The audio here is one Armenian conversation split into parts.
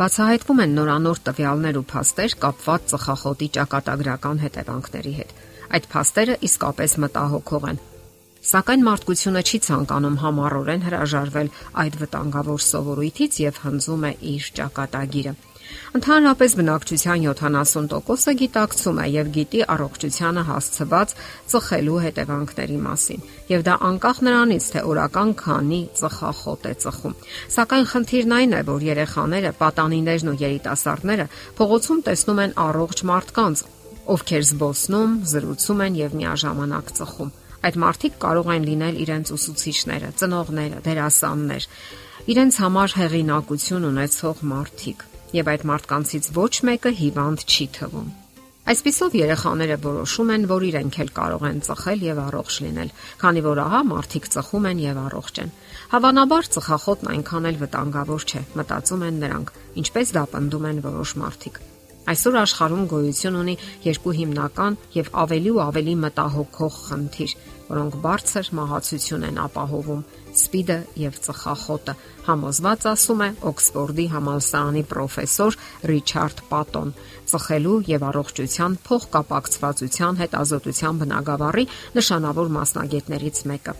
Բացահայտվում են նորանոր տվյալներ ու փաստեր կապված ծխախոտի ճակատագրական հետևանքների հետ։ Այդ փաստերը իսկապես մտահոգող են։ Սակայն մարդկությունը չի ցանկանում համառորեն հրաժարվել այդ վտանգավոր սովորույթից եւ հնձում է իր ճակատագիրը։ Ընդհանրապես բնակչության 70%-ը գիտակցում է եւ գիտի առողջությանը հասցված ծխելու հետևանքների մասին, եւ դա անկախ նրանից, թե օրական քանի ծխախոտ է ծխում։ Սակայն խնդիրն այն է, որ երեխաները, պատանիներն ու երիտասարդները փողոցում տեսնում են առողջ մարդկանց, ովքեր զբոսնում, զրուցում են եւ միաժամանակ ծխում։ Այդ մարդիկ կարող են լինել իրենց ուսուցիչները, ծնողները, դերասաններ, իրենց համար հեղինակություն ունեցող մարդիկ եւ այդ մարդկանցից ոչ մեկը հիվանդ չի թվում։ Այսպիսով երեխաները որոշում են, որ իրենք էլ կարող են ծխել եւ առողջ լինել, քանի որ ահա մարդիկ ծխում են եւ առողջ են։ Հավանաբար ծխախոտն այնքան էլ վտանգավոր չէ, մտածում են նրանք, ինչպես դա պնդում են որոշ մարդիկ։ Այսօր աշխարհում գոյություն ունի երկու հիմնական եւ ավելի ու ավելի մտահոգող խնդիր, որոնք բարձր մահացություն են ապահովում՝ սպիդը եւ ծխախոտը, համոզված ասում է Օքսֆորդի համալսարանի պրոֆեսոր Ռիչարդ Պատոն, ծխելու եւ առողջության փոխկապակցվածության հետ ազոտության բնագավառի նշանավոր մասնագետներից մեկը։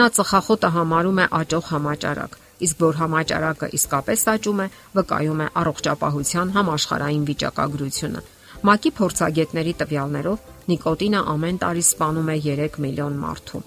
Նա ծխախոտը համարում է աճող համաճարակ, իսկ որ համաճարակը իսկապես աճում է, վկայում է առողջապահության համաշխարհային վիճակագրությունը։ ՄԱԿ-ի փորձագետների տվյալներով նիկոտինը ամեն տարի սպանում է 3 միլիոն մարդու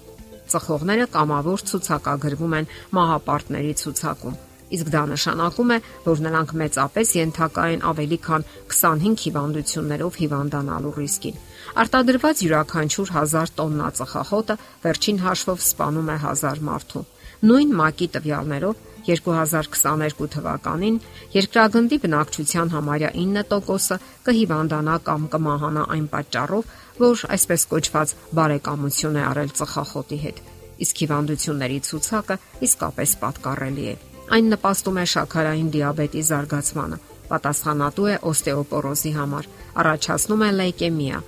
ծխողները կամավոր ցուցակագրվում են մահապարտների ցուցակում։ Իսկ դա նշանակում է, որ նրանք մեծապես ենթակա են ավելի քան 25 հիվանդություններով հիվանդանալու ռիսկին։ Արտադրված յուրաքանչյուր 1000 տոննա ծխախոտը վերջին հաշվով սպանում է 1000 մարդու։ Նույն ՄԱԿ-ի տվյալներով 2022 թվականին երկրագնդի բնակչության համարյա 9%-ը կհիվանդանա կամ կմահանա այն պատճառով, որ այսպես կոչված բարեկամություն է արել ծխախոտի հետ։ Իսկ հիվանդությունների ցուցակը իսկապես պատկառելի է։ Այն նպաստում է շաքարային դիաբետի զարգացմանը, պատասխանատու է օստեոպորոզի համար, առաջացնում է լեյկեմիա,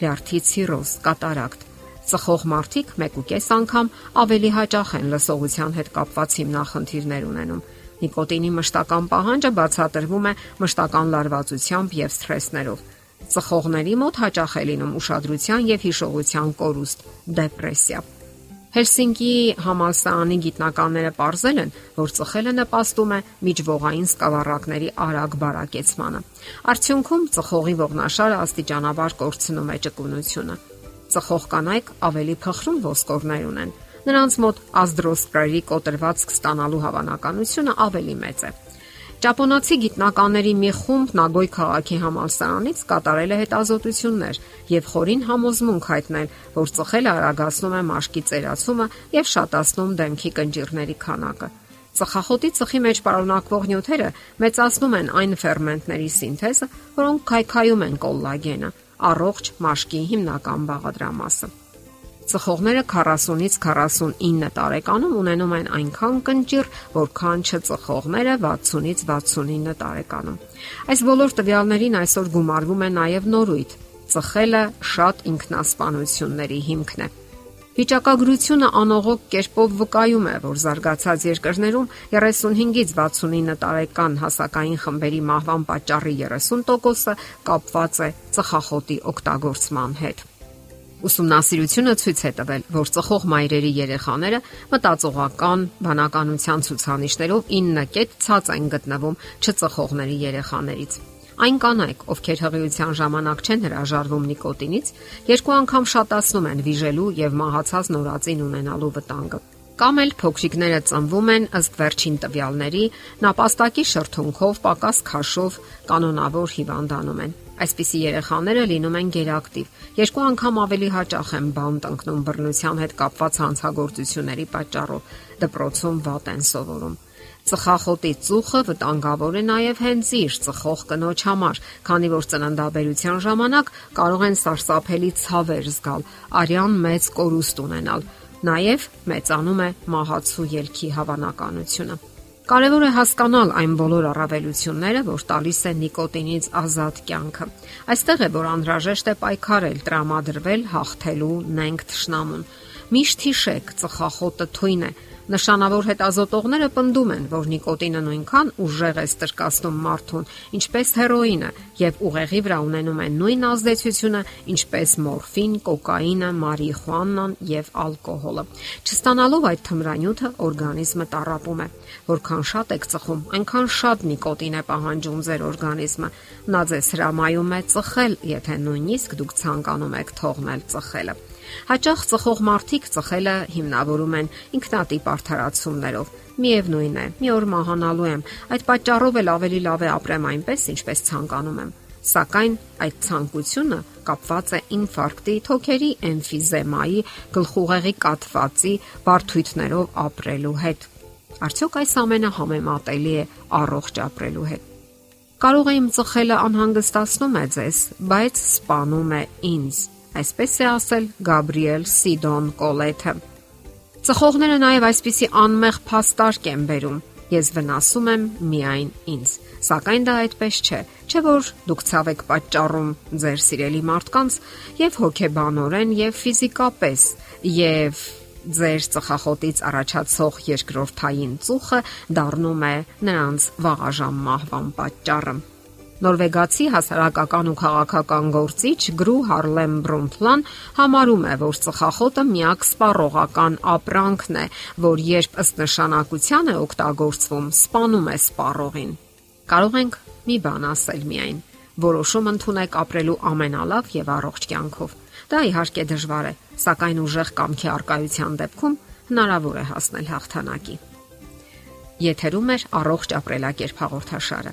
լյարդի ցիրոզ, կատարակտ, Ծխող մարդիկ 1.5 անգամ ավելի հաճախ են լսողության հետ կապված հիմնախնդիրներ ունենում։ Նիկոտինի մշտական պահանջը բացատրվում է մշտական լարվածությամբ եւ սթրեսներով։ Ծխողների մոտ հաճախ է լինում ուշադրության եւ հիշողության կորուստ, դեպրեսիա։ Հելսինկիի համալսարանի գիտնականները ողրզել են, որ ծխելը նպաստում է միջվողային սկավառակների արագ բարակեցմանը։ Արդյունքում ծխողի ողնաշարը աստիճանաբար կորցնում է ճկունությունը Ծխող կանայք ավելի փխրուն ոսկորներ ունեն։ Նրանց մոտ ազդրոսկրերի կոտրվածք ստանալու հավանականությունը ավելի մեծ է։ Ճապոնացի գիտնականների մի խումբ Նագոյ քաղաքի համալսարանից կատարել է հետազոտություններ եւ խորին համոզմունք հայտնել, որ ծխելը արագացնում է մաշկի ծերացումը եւ շատացնում դեմքի կնճիռների քանակը։ Ծխախոտի ծխի մեջ պարունակվող նյութերը մեծացնում են այն ֆերմենտների սինթեզը, որոնք քայքայում են կոլագենը առողջ մաշկի հիմնական բաղադրամասը։ Ծխողները 40-ից 49 տարեկանում ունենում են այնքան կնճիռ, որքան չծխողները 60-ից 69 տարեկանում։ Այս բոլոր տվյալներին այսօր գումարվում է նաև նորույթ։ Ծխելը շատ ինքնասպանությունների հիմքն է։ Վիճակագրությունը անողոք կերպով վկայում է, որ զարգացած երկրներում 35-ից 69 տարեկան հասակային խմբերի մահվան պատճառի 30%-ը կապված է ծխախոտի օգտագործման հետ։ Ուսումնասիրությունը ցույց է տվել, որ ծխող մայրերի երեխաները մտածողական բանականության ցուցանիշներով 9 կետ ցած են գտնվում չծխողների երեխաներից։ Այն կանայք, ովքեր հղիության ժամանակ չեն հրաժարվում նիկոտինից, երկու անգամ շատացնում են վիժելու եւ մահացած նորածին ունենալու վտանգը։ Կամ էլ փոքրիկները ծնվում են ըստ վերջին տվյալների, նապաստակի շրթունքով, պակաս քաշով, կանոնավոր հիվանդանում են։ Այսպիսի երեխաները լինում են գերակտիվ։ Երկու անգամ ավելի հաճախ են բանտ ընկնում բռնության հետ կապված հանցագործությունների պատճառով։ Դպրոցում վատ են սովորում Ծխախոտի ծուխը վտանգավոր է նաև հենց իր ծխող կնոջ համար, քանի որ ծննդաբերության ժամանակ կարող են սարսափելի ցավեր զգալ, արյան մեծ կորուստ ունենալ։ Նաև մեծանում է մահացու ելքի հավանականությունը։ Կարևոր է հասկանալ այն բոլոր առավելությունները, որ տալիս է նիկոտինից ազատ կյանքը։ Այստեղ է, որ անհրաժեշտ է պայքարել, տրամադրվել հաղթելու նենք թշնամուն։ Միշտ հիշեք, ծխախոտը թույն է, Նշանավոր հետազոտողները պնդում են, որ նիկոտինը նույնքան ուժեղ է ստրկացնում մարդուն, ինչպես հերոինը, եւ ուղեղի վրա ունենում է նույն ազդեցությունը, ինչպես մորֆին, կոկաինը, մարիխուանան եւ ալկոհոլը։ Չստանալով այդ թմրանյութը օրգանիզմը տարապում է։ Որքան շատ եք ծխում, այնքան շատ նիկոտին է պահանջում ձեր օրգանիզմը։ Նա ձեզ հրամայում է ծխել, եթե նույնիսկ դուք ցանկանում եք թողնել ծխելը։ Հաճախ ծխող մարդիկ ծխելը հիմնավորում են ինքնատիպ արդարացումներով։ Միևնույն է, մի օր մահանալու եմ, այդ պատճառով էլ ավելի լավ է ապրեմ այնպես, ինչպես ցանկանում եմ։ Սակայն այդ ցանկությունը կապված է ինֆարկտի, թոքերի էմֆիզեմայի, գլխուղեղի կաթվածի, բարթույթներով ապրելու հետ։ Արդյոք այս ամենը համեմատելի է առողջ ապրելու հետ։ Կարող է իմ ծխելը անհանգստացնում է ձեզ, բայց սպանում է ինձ այսպես է ասել Գաբրիել Սիդոն Կոլեթը։ Ծխողները նաև այսպիսի անմեղ փաստարկ են բերում։ Ես վնասում եմ միայն ինձ։ Սակայն դա այդպես չէ, չէ որ դուք ցավ եք պատճառում ձեր սիրելի մարդկանց եւ հոգեբանորեն եւ ֆիզիկապես եւ ձեր ծխախոտից առաջացող երկրորդային ծուխը դառնում է նրանց վաղաժամ մահվան պատճառը։ Նորվեգացի հասարակական ու քաղաքական գործիչ Գրու Հարլեմ Բրոմփլան համարում է, որ ծխախոտը միակ սպառողական ապրանքն է, որ երբ ըստ նշանակության է օգտագործվում, սպանում է սպառողին։ Կարող ենք մի բան ասել միայն. որոշում ընդունեք ապրելու ամենալավ եւ առողջ կյանքով։ Դա իհարկե դժվար է, սակայն ուժեղ կամքի արկայության դեպքում հնարավոր է հասնել հաղթանակի։ Եթերում է առողջ ապրելակերպ հաղորդաշարը։